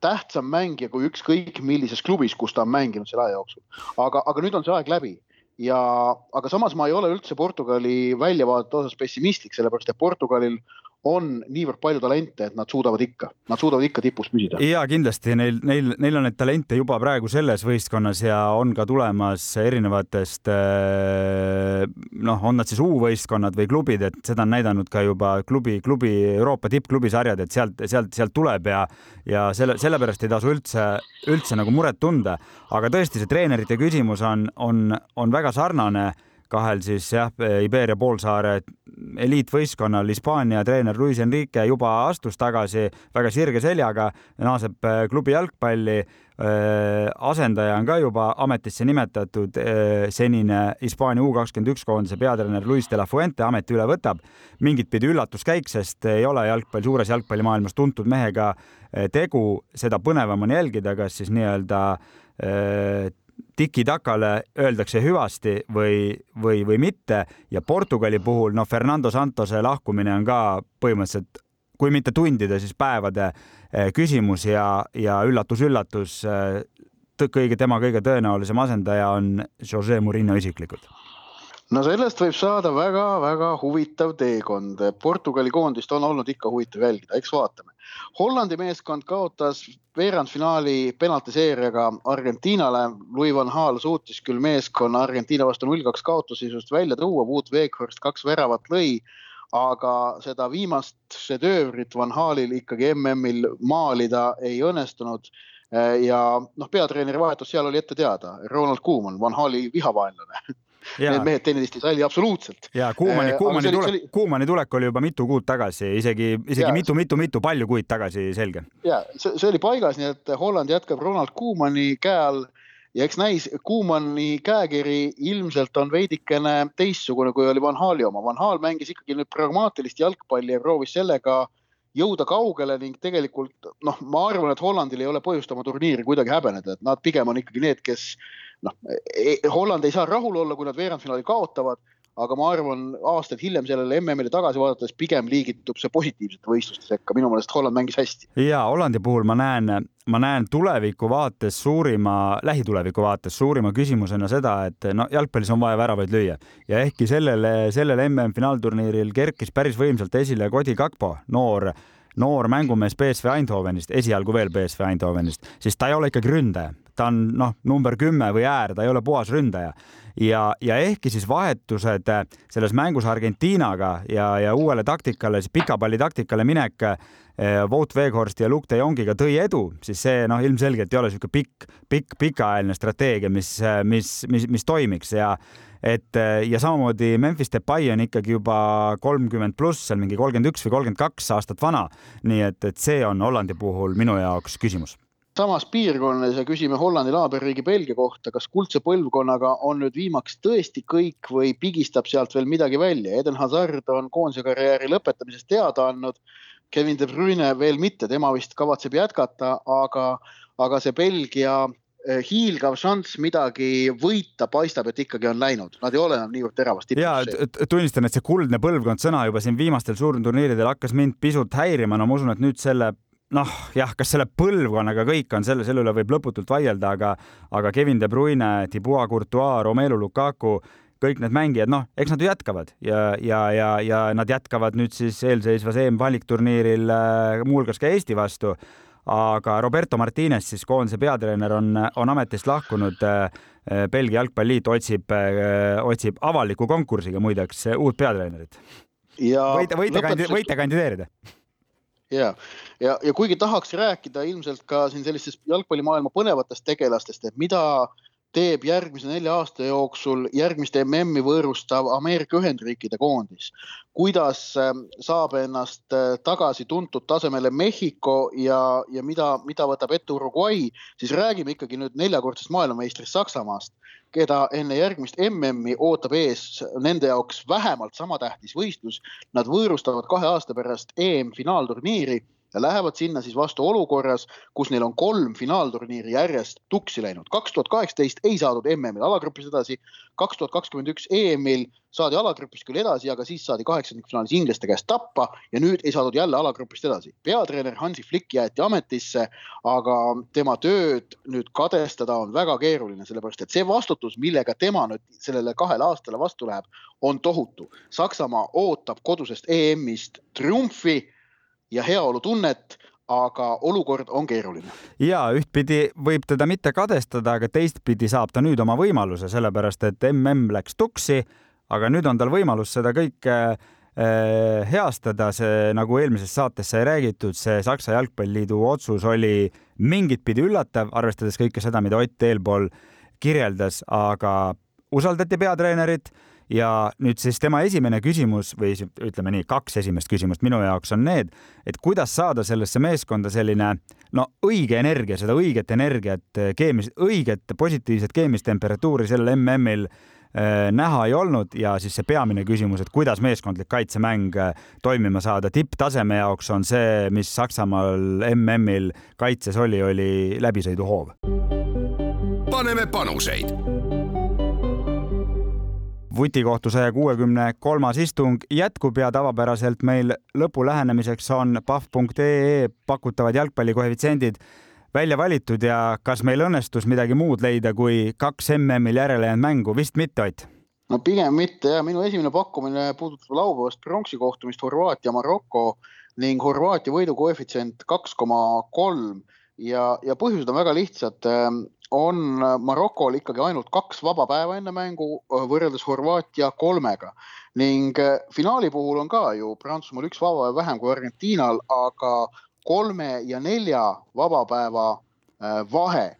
tähtsam mängija kui ükskõik millises klubis, kus ta on mänginud selle aja jooksul. aga, aga nüüd on see aeg läbi ja, aga samas ma ei ole üldse Portugali väljavaadete osas pessimistlik, sellepärast et Portugalil on niivõrd palju talente, et nad suudavad ikka, nad suudavad ikka tipus püsida. ja kindlasti neil, neil, neil on neid talente juba praegu selles võistkonnas ja on ka tulemas erinevatest eh, noh, on nad siis U-võistkonnad või klubid, et seda on näidanud ka juba klubi, klubi Euroopa tippklubi sarjad, et sealt, sealt, sealt tuleb ja ja selle, sellepärast ei tasu üldse, üldse nagu muret tunda. aga tõesti, see treenerite küsimus on, on, on väga sarnane kahel siis jah, Iberia poolsaare eliitvõistkonnal Hispaania treener Luis Enrique juba astus tagasi väga sirge seljaga, naaseb äh, klubi jalgpalli. Äh, asendaja on ka juba ametisse nimetatud, äh, senine Hispaania U kakskümmend üks koondise peatreener Luis de la Fuente ameti üle võtab. mingit pidi üllatuskäik, sest ei ole jalgpall suures jalgpallimaailmas tuntud mehega tegu, seda põnevam on jälgida, kas siis nii-öelda tiki-takale öeldakse hüvasti või, või, või mitte ja Portugali puhul noh, Fernando Santose lahkumine on ka põhimõtteliselt kui mitte tundide, siis päevade eh, küsimus ja, ja üllatus-üllatus, eh, kõige tema kõige tõenäolisem asendaja on Jose Mourinho isiklikult no sellest võib saada väga-väga huvitav teekond. Portugali koondist on olnud ikka huvitav jälgida, eks vaatame. Hollandi meeskond kaotas veerandfinaali penaltiseeriaga Argentiinale. Louis van Gaal suutis küll meeskonna Argentiina vastu null kaks kaotusseisust välja tuua, Wout Weghorst kaks väravat lõi, aga seda viimast šedöövrit Van Haalil ikkagi MM-il maalida ei õnnestunud. Ja noh, peatreeneri vahetus seal oli ette teada, Ronald Koeman, Van Haali vihavaenlane Need mehed teineteist ei salli absoluutselt. ja Kuumani, Kuumani tulek, oli... Kuumani tulek oli juba mitu kuud tagasi, isegi, isegi mitu-mitu-mitu palju kuid tagasi, selge. ja see, see oli paigas, nii et Holland jätkab Ronald Kuumani käe all ja eks näis, Kuumani käekiri ilmselt on veidikene teistsugune, kui oli Van Hali oma. Van Hal mängis ikkagi nüüd pragmaatilist jalgpalli ja proovis sellega jõuda kaugele ning tegelikult noh, ma arvan, et Hollandil ei ole põhjust oma turniiri kuidagi häbeneda, et nad pigem on ikkagi need, kes noh, e, Holland ei saa rahul olla, kui nad veerandfinaali kaotavad, aga ma arvan, aastaid hiljem sellele MM-ile tagasi vaadates pigem liigitub see positiivsete võistluste sekka, minu meelest Holland mängis hästi. ja Hollandi puhul ma näen, ma näen tuleviku vaates suurima, lähituleviku vaates suurima küsimusena seda, et no jalgpallis on vaja väravaid lüüa. Ja ehkki sellele, sellel MM-finaalturniiril kerkis päris võimsalt esile Cody Gakpo, noor noor mängumees BSV Eindhovenist, esialgu veel BSV Eindhovenist, siis ta ei ole ikkagi ründaja ta on noh, number kümme või äär, ta ei ole puhas ründaja. Ja, ja ehkki siis vahetused selles mängus Argentiinaga ja, ja uuele taktikale, siis pika palli taktikale minek Wout Weghorsti ja Luke de Jongiga tõi edu, siis see noh, ilmselgelt ei ole niisugune pikk, pikk, pikaajaline strateegia, mis, mis, mis, mis toimiks. Ja et ja samamoodi Memphis Depay on ikkagi juba kolmkümmend pluss, seal mingi kolmkümmend üks või kolmkümmend kaks aastat vana. nii et, et see on Hollandi puhul minu jaoks küsimus samas piirkonnas ja küsime Hollandi naaberriigi Belgia kohta, kas kuldse põlvkonnaga on nüüd viimaks tõesti kõik või pigistab sealt veel midagi välja? Eden Hazard on koondise karjääri lõpetamisest teada andnud Kevin De Bruyne veel mitte, tema vist kavatseb jätkata, aga, aga see Belgia eh, hiilgav šanss midagi võita paistab, et ikkagi on läinud, nad ei ole enam niivõrd teravas tipus. ja tunnistan, et see kuldne põlvkond sõna juba siin viimastel suurturniiridel hakkas mind pisut häirima, no ma usun, et nüüd selle noh, jah, kas selle põlvkonnaga kõik on selle, selle üle võib lõputult vaielda, aga, aga Kevin De Bruyne, Thibaut Courtois, Romelu Lukaku kõik need mängijad, noh, eks nad ju jätkavad ja, ja, ja, ja nad jätkavad nüüd siis eelseisvas EM-valikturniiril äh, muuhulgas ka Eesti vastu. aga Roberto Martines, siis koondise peatreener, on, on ametist lahkunud. Äh, Belgia jalgpalliliit otsib, äh, otsib avaliku konkursiga muideks uut peatreenerit. võite, võite, võite kandideerida ja, ja, ja kuigi tahaks rääkida ilmselt ka siin sellistest jalgpallimaailma põnevatest tegelastest, et mida äh, teeb järgmise nelja aasta jooksul järgmist MM-i võõrustav Ameerika Ühendriikide koondis. kuidas ähm, saab ennast äh, tagasi tuntud tasemele Mehhiko ja, ja mida, mida võtab ette Uruguay, siis räägime ikkagi nüüd neljakordsest maailmameistrist Saksamaast, keda enne järgmist MM-i ootab ees nende jaoks vähemalt sama tähtis võistlus. Nad võõrustavad kahe aasta pärast EM-finaalturniiri ja lähevad sinna siis vastu olukorras, kus neil on kolm finaalturniiri järjest tuksi läinud. kaks tuhat kaheksateist ei saadud MM-il alagrupis edasi, kaks tuhat kakskümmend üks EM-il saadi alagrupist küll edasi, aga siis saadi kaheksandikfinaalis inglaste käest tappa ja nüüd ei saadud jälle alagrupist edasi. peatreener Hansi Flick jäeti ametisse, aga tema tööd nüüd kadestada on väga keeruline, sellepärast et see vastutus, millega tema nüüd sellele kahele aastale vastu läheb, on tohutu. Saksamaa ootab kodusest EM-ist triumfi ja heaolutunnet, aga olukord on keeruline. ja ühtpidi võib teda mitte kadestada, aga teistpidi saab ta nüüd oma võimaluse, sellepärast et mm läks tuksi, aga nüüd on tal võimalus seda kõike äh, heastada, see nagu eelmises saates sai räägitud, see Saksa Jalgpalliliidu otsus oli mingit pidi üllatav, arvestades kõike seda, mida Ott eelpool kirjeldas, aga usaldati peatreenerit ja nüüd siis tema esimene küsimus või ütleme nii, kaks esimest küsimust minu jaoks on need, et kuidas saada sellesse meeskonda selline no õige energia, seda õiget energiat, keemilist, õiget positiivset keemilist temperatuuri sellel MM-il äh, näha ei olnud. Ja siis see peamine küsimus, et kuidas meeskondlik kaitsemäng äh, toimima saada. Tipptaseme jaoks on see, mis Saksamaal MM-il kaitses oli, oli läbisõiduhoov. paneme panuseid vutikohtu saja kuuekümne kolmas istung jätkub ja tavapäraselt meil lõpu lähenemiseks on pahv.ee pakutavad jalgpallikoefitsiendid välja valitud ja kas meil õnnestus midagi muud leida kui kaks MM-il järele jäänud mängu, vist mitte, Ott? no pigem mitte ja minu esimene pakkumine puudutab laupäevast pronksi kohtumist Horvaatia-Maroko ning Horvaatia võidukoefitsient kaks koma kolm. Ja, ja põhjused on väga lihtsad on Marokol ikkagi ainult kaks vaba päeva enne mängu võrreldes Horvaatia kolmega. Ning finaali puhul on ka ju Prantsusmaal üks vaba päev vähem kui Argentiinal, aga kolme ja nelja vaba päeva vahe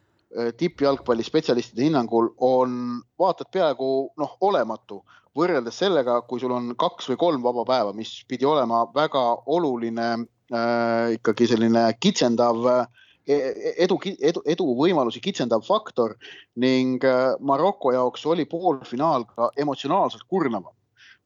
tippjalgpalli spetsialistide hinnangul on vaata et peaaegu noh, olematu. Võrreldes sellega, kui sul on kaks või kolm vaba päeva, mis pidi olema väga oluline äh, ikkagi selline kitsendav äh, edu, edu, edu võimalusi kitsendav faktor ning äh, Maroko jaoks oli poolfinaal ka emotsionaalselt kurnavam.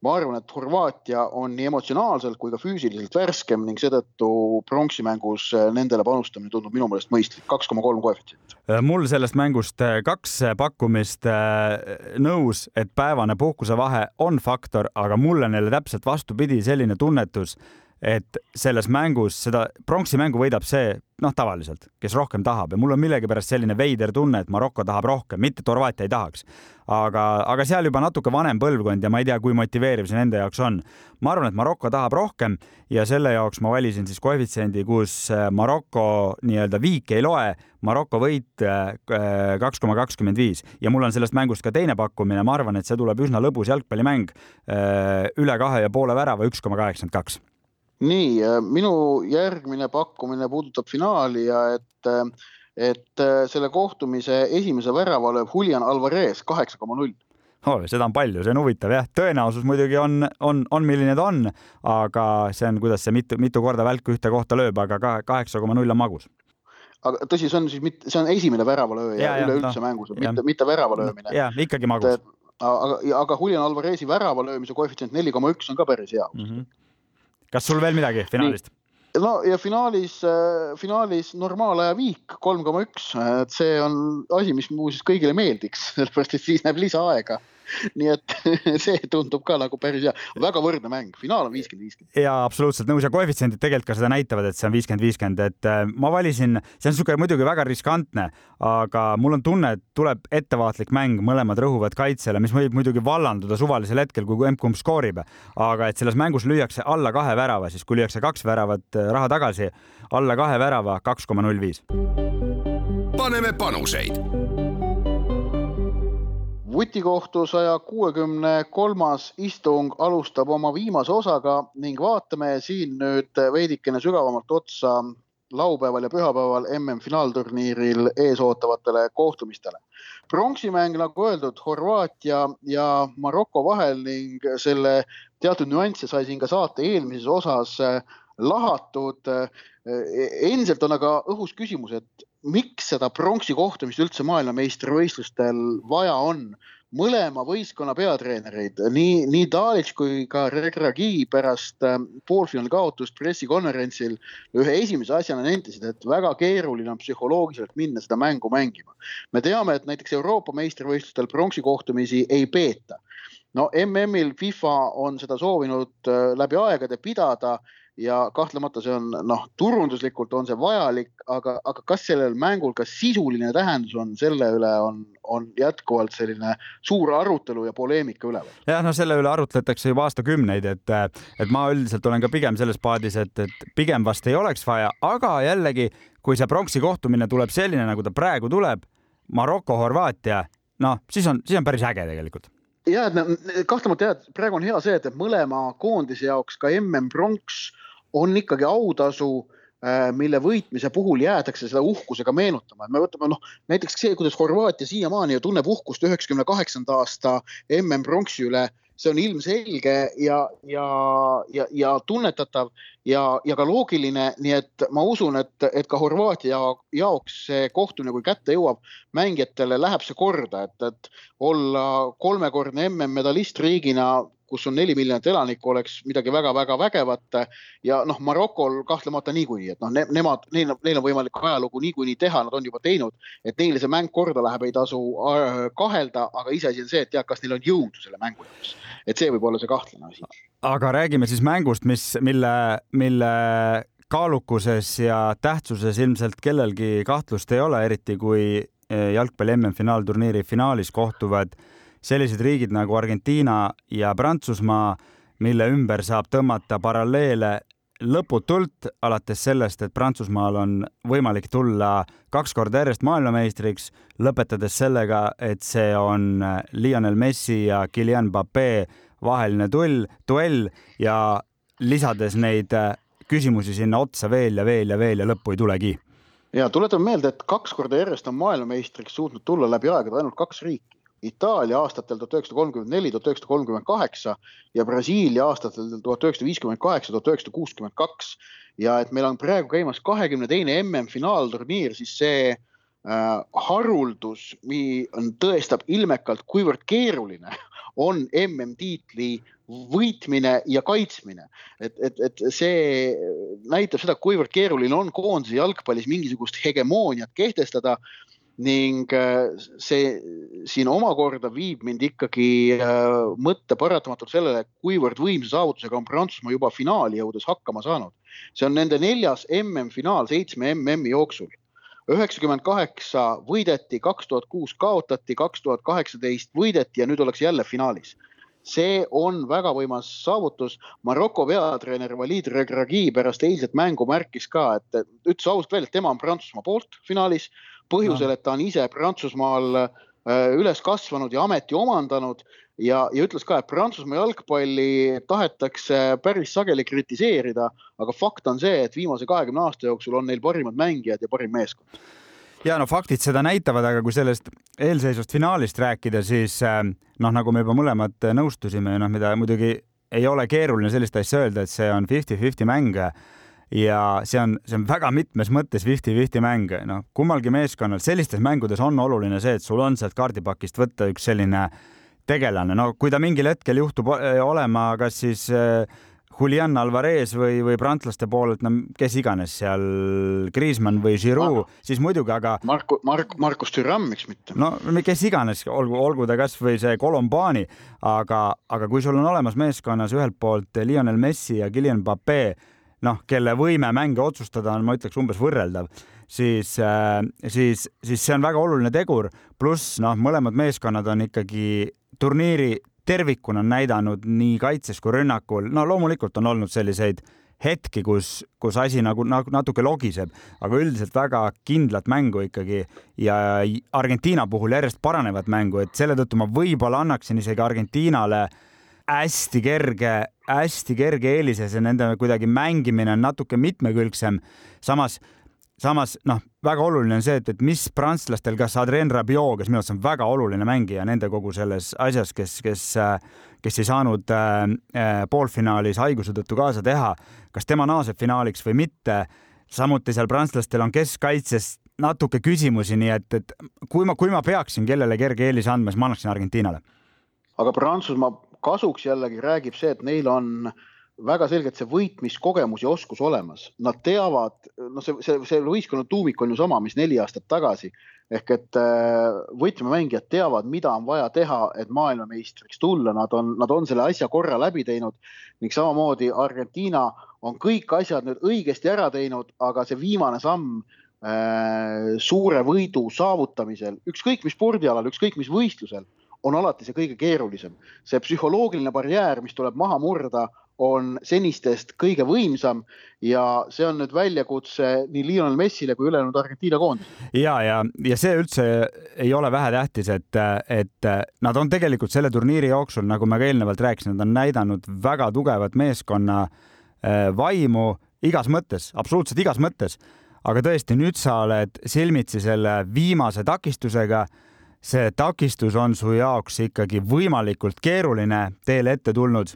ma arvan, et Horvaatia on nii emotsionaalselt kui ka füüsiliselt värskem ning seetõttu pronksi-mängus äh, nendele panustamine tundub minu meelest mõistlik, kaks koma kolm koefitsient. Äh, mul sellest mängust kaks pakkumist nõus, et päevane puhkusevahe on faktor, aga mul on jälle täpselt vastupidi selline tunnetus et selles mängus seda pronksi mängu võidab see, noh, tavaliselt, kes rohkem tahab ja mul on millegipärast selline veider tunne, et Maroko tahab rohkem, mitte et Horvaatia ei tahaks. aga, aga seal juba natuke vanem põlvkond ja ma ei tea, kui motiveeriv see nende jaoks on. ma arvan, et Maroko tahab rohkem ja selle jaoks ma valisin siis koefitsiendi, kus äh, Maroko nii-öelda viik ei loe, Maroko võit äh, kaks koma kakskümmend viis ja mul on sellest mängust ka teine pakkumine, ma arvan, et see tuleb üsna lõbus jalgpallimäng äh, üle kahe ja poole värava, üks koma kaheksakümmend kaks nii, äh, minu järgmine pakkumine puudutab finaali ja et, äh, et äh, selle kohtumise esimese värava lööb Julian Alvarez kaheksa koma null oh,. seda on palju, see on huvitav jah, tõenäosus muidugi on, on, on, milline ta on, aga see on, kuidas see mitu, mitu korda välku ühte kohta lööb, aga kaheksa koma null on magus aga tõsi, see on siis mitte, see on esimene väravalööja üleüldse no, mängus, mitte, mitte värava löömine. ja ikkagi magus. aga, aga Julian Alvarezi värava löömise koefitsient neli koma üks on ka päris hea mm. -hmm kas sul veel midagi finaalist? no ja finaalis, äh, finaalis normaalaja viik kolm koma üks, et see on asi, mis muuseas kõigile meeldiks, sellepärast et siis näeb lisaaega nii et see tundub ka nagu päris hea, väga võrdne mäng, finaal on viiskümmend, viiskümmend. ja absoluutselt nõus. Ja koefitsiendid tegelikult ka seda näitavad, et see on viiskümmend, viiskümmend, et äh, ma valisin, see on niisugune muidugi väga riskantne, aga mul on tunne, et tuleb ettevaatlik mäng, mõlemad rõhuvad kaitsele, mis võib muidugi vallanduda suvalisel hetkel, kui emb-kumb skoorib, aga et selles mängus lüüakse alla kahe värava, siis kui lüüakse kaks väravat äh, raha tagasi, alla kahe värava kaks koma null viis. paneme panuseid vutikohtu saja kuuekümne kolmas istung alustab oma viimase osaga ning vaatame siin nüüd veidikene sügavamalt otsa laupäeval ja pühapäeval MM-finaalturniiril ees ootavatele kohtumistele. pronksimäng, nagu öeldud, Horvaatia ja Maroko vahel ning selle teatud nüansse sai siin ka saate eelmises osas lahatud. endiselt on aga õhus küsimus, et miks seda pronksi kohtumist üldse maailmameistrivõistlustel vaja on. Mõlema võistkonna peatreenerid, nii, nii Dalic kui ka Regragi pärast äh, poolfinaali kaotust pressikonverentsil ühe esimese asjana nentisid, et väga keeruline on psühholoogiliselt minna seda mängu mängima. me teame, et näiteks Euroopa meistrivõistlustel pronksi kohtumisi ei peeta no MM-il FIFA on seda soovinud äh, läbi aegade pidada ja kahtlemata see on noh, turunduslikult on see vajalik, aga, aga kas sellel mängul ka sisuline tähendus on, selle üle on, on jätkuvalt selline suur arutelu ja poleemika üleval. jah, no selle üle arutletakse juba aastakümneid, et, et ma üldiselt olen ka pigem selles paadis, et, et pigem vast ei oleks vaja, aga jällegi, kui see pronksi kohtumine tuleb selline, nagu ta praegu tuleb, Maroko-Horvaatia, noh, siis on, siis on päris äge tegelikult ja et kahtlemata jah, et praegu on hea see, et mõlema koondise jaoks ka mm pronks on ikkagi autasu, äh, mille võitmise puhul jäädakse seda uhkusega meenutama, et me võtame noh, näiteks see, kuidas Horvaatia siiamaani ju tunneb uhkust üheksakümne kaheksanda aasta mm pronksi üle see on ilmselge ja, ja, ja, ja tunnetatav ja, ja ka loogiline, nii et ma usun, et, et ka Horvaatia jaoks see kohtumine, kui kätte jõuab, mängijatele läheb see korda, et, et olla kolmekordne MM-medalist riigina kus on neli miljonit elanikku, oleks midagi väga-väga vägevat. ja noh, Marokol kahtlemata niikuinii, et noh ne,, nemad, neil, neil on võimalik ajalugu niikuinii teha, nad on juba teinud, et neile see mäng korda läheb, ei tasu äh, kahelda, aga iseasi on see, et tead, kas neil on jõudu selle mängu jaoks. et see võib olla see kahtlane asi. aga räägime siis mängust, mis, mille, mille kaalukuses ja tähtsuses ilmselt kellelgi kahtlust ei ole, eriti kui eh, jalgpalli MM-finaalturniiri finaalis kohtuvad sellised riigid nagu Argentiina ja Prantsusmaa, mille ümber saab tõmmata paralleele lõputult, alates sellest, et Prantsusmaal on võimalik tulla kaks korda järjest maailmameistriks, lõpetades sellega, et see on Lionel Messi ja Kylian Mbappe vaheline tull, duell ja lisades neid küsimusi sinna otsa veel ja veel ja veel ja lõppu ei tulegi. ja tuletame meelde, et kaks korda järjest on maailmameistriks suutnud tulla läbi aegade ainult kaks riiki. Itaalia aastatel tuhat üheksasada kolmkümmend neli, tuhat üheksasada kolmkümmend kaheksa ja Brasiilia aastatel tuhat üheksasada viiskümmend kaheksa, tuhat üheksasada kuuskümmend kaks. ja et meil on praegu käimas kahekümne teine MM-finaalturniir, siis see äh, haruldus on, tõestab ilmekalt, kuivõrd keeruline on MM-tiitli võitmine ja kaitsmine. et, et, et see näitab seda, kuivõrd keeruline on koondise jalgpallis mingisugust hegemooniat kehtestada ning äh, see siin omakorda viib mind ikkagi äh, mõtte paratamatult sellele, kuivõrd võimsa saavutusega on Prantsusmaa juba finaali jõudes hakkama saanud. see on nende neljas MM-finaal seitsme MM-i jooksul. üheksakümmend kaheksa võideti, kaks tuhat kuus kaotati, kaks tuhat kaheksateist võideti ja nüüd ollakse jälle finaalis see on väga võimas saavutus. Maroko peatreener Walid Regragui pärast eilset mängu märkis ka, et ütles ausalt välja, et tema on Prantsusmaa poolt finaalis põhjusel, et ta on ise Prantsusmaal äh, üles kasvanud ja ameti omandanud ja, ja ütles ka, et Prantsusmaa jalgpalli tahetakse päris sageli kritiseerida, aga fakt on see, et viimase kahekümne aasta jooksul on neil parimad mängijad ja parim meeskond. ja no faktid seda näitavad, aga kui sellest eelseisvast finaalist rääkida, siis äh, noh, nagu me juba mõlemad nõustusime, noh, mida muidugi ei ole keeruline sellist asja öelda, et see on fifty-fifty mäng ja see on, see on väga mitmes mõttes fifty-fifty mäng, noh, kummalgi meeskonnal sellistes mängudes on oluline see, et sul on sealt kaardipakist võtta üks selline tegelane, no kui ta mingil hetkel juhtub eh, olema, kas siis äh, Julian Alvarez või, või prantslaste poolelt, no kes iganes seal, Griezmann või Giroud, siis muidugi, aga. Marku, Mark, Markus Türam, miks mitte? no kes iganes, olgu, olgu ta kasvõi see Colombani, aga, aga kui sul on olemas meeskonnas ühelt poolt Lionel Messi ja Guillem Pape noh, kelle võime mänge otsustada on, ma ütleks, umbes võrreldav, siis äh,, siis, siis see on väga oluline tegur. pluss noh, mõlemad meeskonnad on ikkagi turniiri tervikuna näidanud nii kaitses kui rünnakul, no loomulikult on olnud selliseid hetki, kus, kus asi nagu, nagu natuke logiseb, aga üldiselt väga kindlat mängu ikkagi ja Argentiina puhul järjest parenevat mängu, et selle tõttu ma võib-olla annaksin isegi Argentiinale äh, hästi kerge, hästi kerge eelise, see nende kuidagi mängimine on natuke mitmekülgsem. samas, samas noh, väga oluline on see, et, et mis prantslastel, kas Adrien Rabiot, kes minu arust on väga oluline mängija nende kogu selles asjas, kes, kes, kes ei saanud äh, poolfinaalis haiguse tõttu kaasa teha, kas tema naaseb finaaliks või mitte. samuti seal prantslastel on keskkaitses natuke küsimusi, nii et, et kui ma, kui ma peaksin kellele kerge eelise andma, siis ma annaksin Argentiinale. aga Prantsusmaa kasuks jällegi räägib see, et neil on väga selgelt see võitmiskogemus ja oskus olemas. Nad teavad, noh, see, see, see võistkonna tuumik on ju sama, mis neli aastat tagasi. Ehk et äh, võtmemängijad teavad, mida on vaja teha, et maailmameistriks tulla, nad on, nad on selle asja korra läbi teinud. Ning samamoodi Argentiina on kõik asjad nüüd õigesti ära teinud, aga see viimane samm äh, suure võidu saavutamisel, ükskõik mis spordialal, ükskõik mis võistlusel on alati see kõige keerulisem. see psühholoogiline barjäär, mis tuleb maha murda, on senistest kõige võimsam ja see on nüüd väljakutse nii Lionel Messile kui ülejäänud Argentiina koondisele. ja, ja, ja see üldse ei ole vähetähtis, et, et nad on tegelikult selle turniiri jooksul, nagu ma ka eelnevalt rääkisin, nad on näidanud väga tugevat meeskonna äh, vaimu igas mõttes, absoluutselt igas mõttes. aga tõesti, nüüd sa oled silmitsi selle viimase takistusega see takistus on su jaoks ikkagi võimalikult keeruline teele ette tulnud.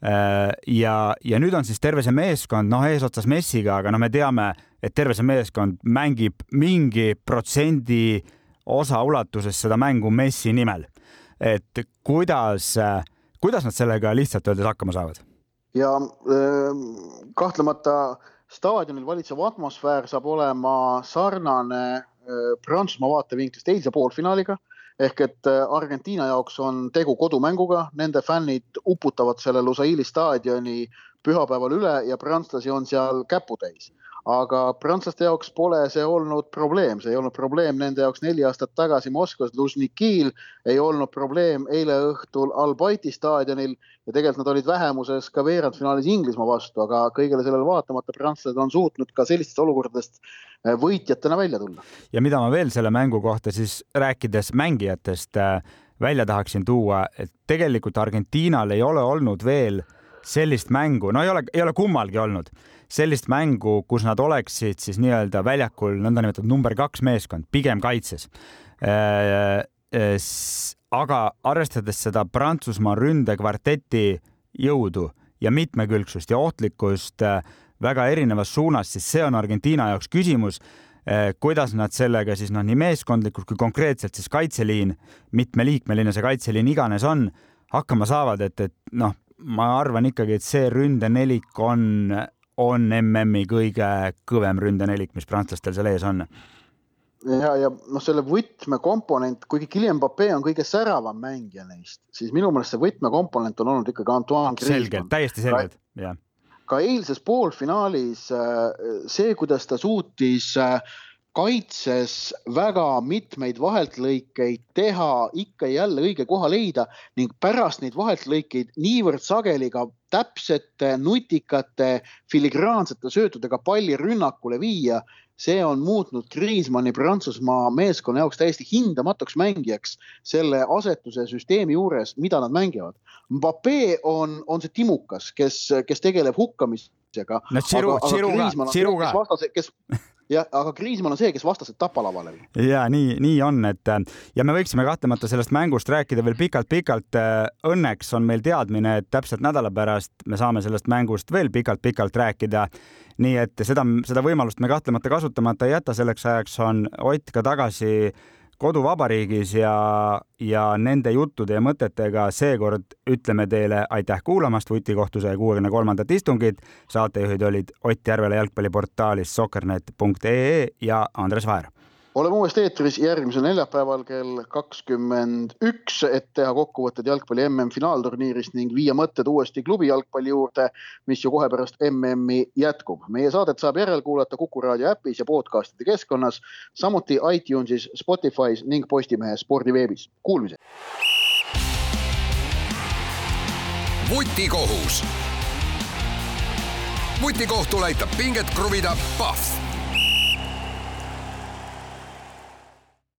Äh, ja, ja nüüd on siis terve see meeskond, noh, eesotsas Messiga, aga no me teame, et terve see meeskond mängib mingi protsendi osa ulatuses seda mängu Messi nimel. et kuidas, kuidas nad sellega lihtsalt öeldes hakkama saavad? ja ähm, kahtlemata staadionil valitsev atmosfäär saab olema sarnane äh, Prantsusmaa vaatevinklist eilse poolfinaaliga ehk et äh, Argentiina jaoks on tegu kodumänguga, nende fännid uputavad selle Lusaili staadioni pühapäeval üle ja prantslasi on seal käputäis aga prantslaste jaoks pole see olnud probleem, see ei olnud probleem nende jaoks neli aastat tagasi Moskvas. Lužnikil, ei olnud probleem eile õhtul Albaiti staadionil ja tegelikult nad olid vähemuses ka veerandfinaalis Inglismaa vastu, aga kõigele sellele vaatamata prantslased on suutnud ka sellistest olukordadest eh, võitjatena välja tulla. ja mida ma veel selle mängu kohta siis rääkides mängijatest eh, välja tahaksin tuua, et tegelikult Argentiinal ei ole olnud veel sellist mängu, no ei ole, ei ole kummalgi olnud sellist mängu, kus nad oleksid siis nii-öelda väljakul nõndanimetatud number kaks meeskond, pigem kaitses. Äh, äh, aga arvestades seda Prantsusmaa ründekvarteti jõudu ja mitmekülgsust ja ohtlikkust äh, väga erinevas suunas, siis see on Argentiina jaoks küsimus kuidas nad sellega siis noh, nii meeskondlikult kui konkreetselt siis kaitseliin, mitmeliikmeline see kaitseliin iganes on, hakkama saavad, et, et noh, ma arvan ikkagi, et see ründenelik on on MM-i kõige kõvem ründenelik, mis prantslastel seal ees on. ja, ja noh, selle võtmekomponent, kuigi Guillem Pape on kõige säravam mängija neist, siis minu meelest see võtmekomponent on olnud ikkagi Antoine Griezmann. selgelt, täiesti selgelt, jah. ka eilses poolfinaalis äh, see, kuidas ta suutis äh, kaitses väga mitmeid vaheltlõikeid teha, ikka ja jälle õige koha leida ning pärast neid vaheltlõikeid niivõrd sageli ka täpsete, nutikate, filigraansete söötudega palli rünnakule viia see on muutnud Kriismanni Prantsusmaa meeskonna jaoks täiesti hindamatuks mängijaks selle asetuse süsteemi juures, mida nad mängivad. Mbappe on, on see timukas, kes, kes tegeleb hukkamisega. no Siru, Siru ka, Siru ka. kes jah, aga Kriismann on see, kes vastased tapalavale viib. ja nii, nii on, et ja me võiksime kahtlemata sellest mängust rääkida veel pikalt-pikalt. Õnneks on meil teadmine, et täpselt nädala pärast me saame sellest mängust veel pikalt-pikalt rääkida. nii et seda, seda võimalust me kahtlemata kasutamata ei jäta, selleks ajaks on Ott ka tagasi koduvabariigis ja, ja nende juttude ja mõtetega seekord ütleme teile aitäh kuulamast vutikohtu saja kuuekümne kolmandat istungit. saatejuhid olid Ott Järvela jalgpalliportaalist soccernet.ee ja Andres Vaher oleme uuesti eetris järgmisel neljapäeval kell kakskümmend üks, et teha kokkuvõtted jalgpalli MM-finaalturniirist ning viia mõtted uuesti klubi jalgpalli juurde, mis ju kohe pärast MM-i jätkub. meie saadet saab järelkuulata Kuku raadio äpis ja podcast'ide keskkonnas, samuti iTunesis, Spotify's ning Postimehe spordiveebis. Kuulmiseni. vutikohus. vutikohtul aitab pinget kruvida Pahv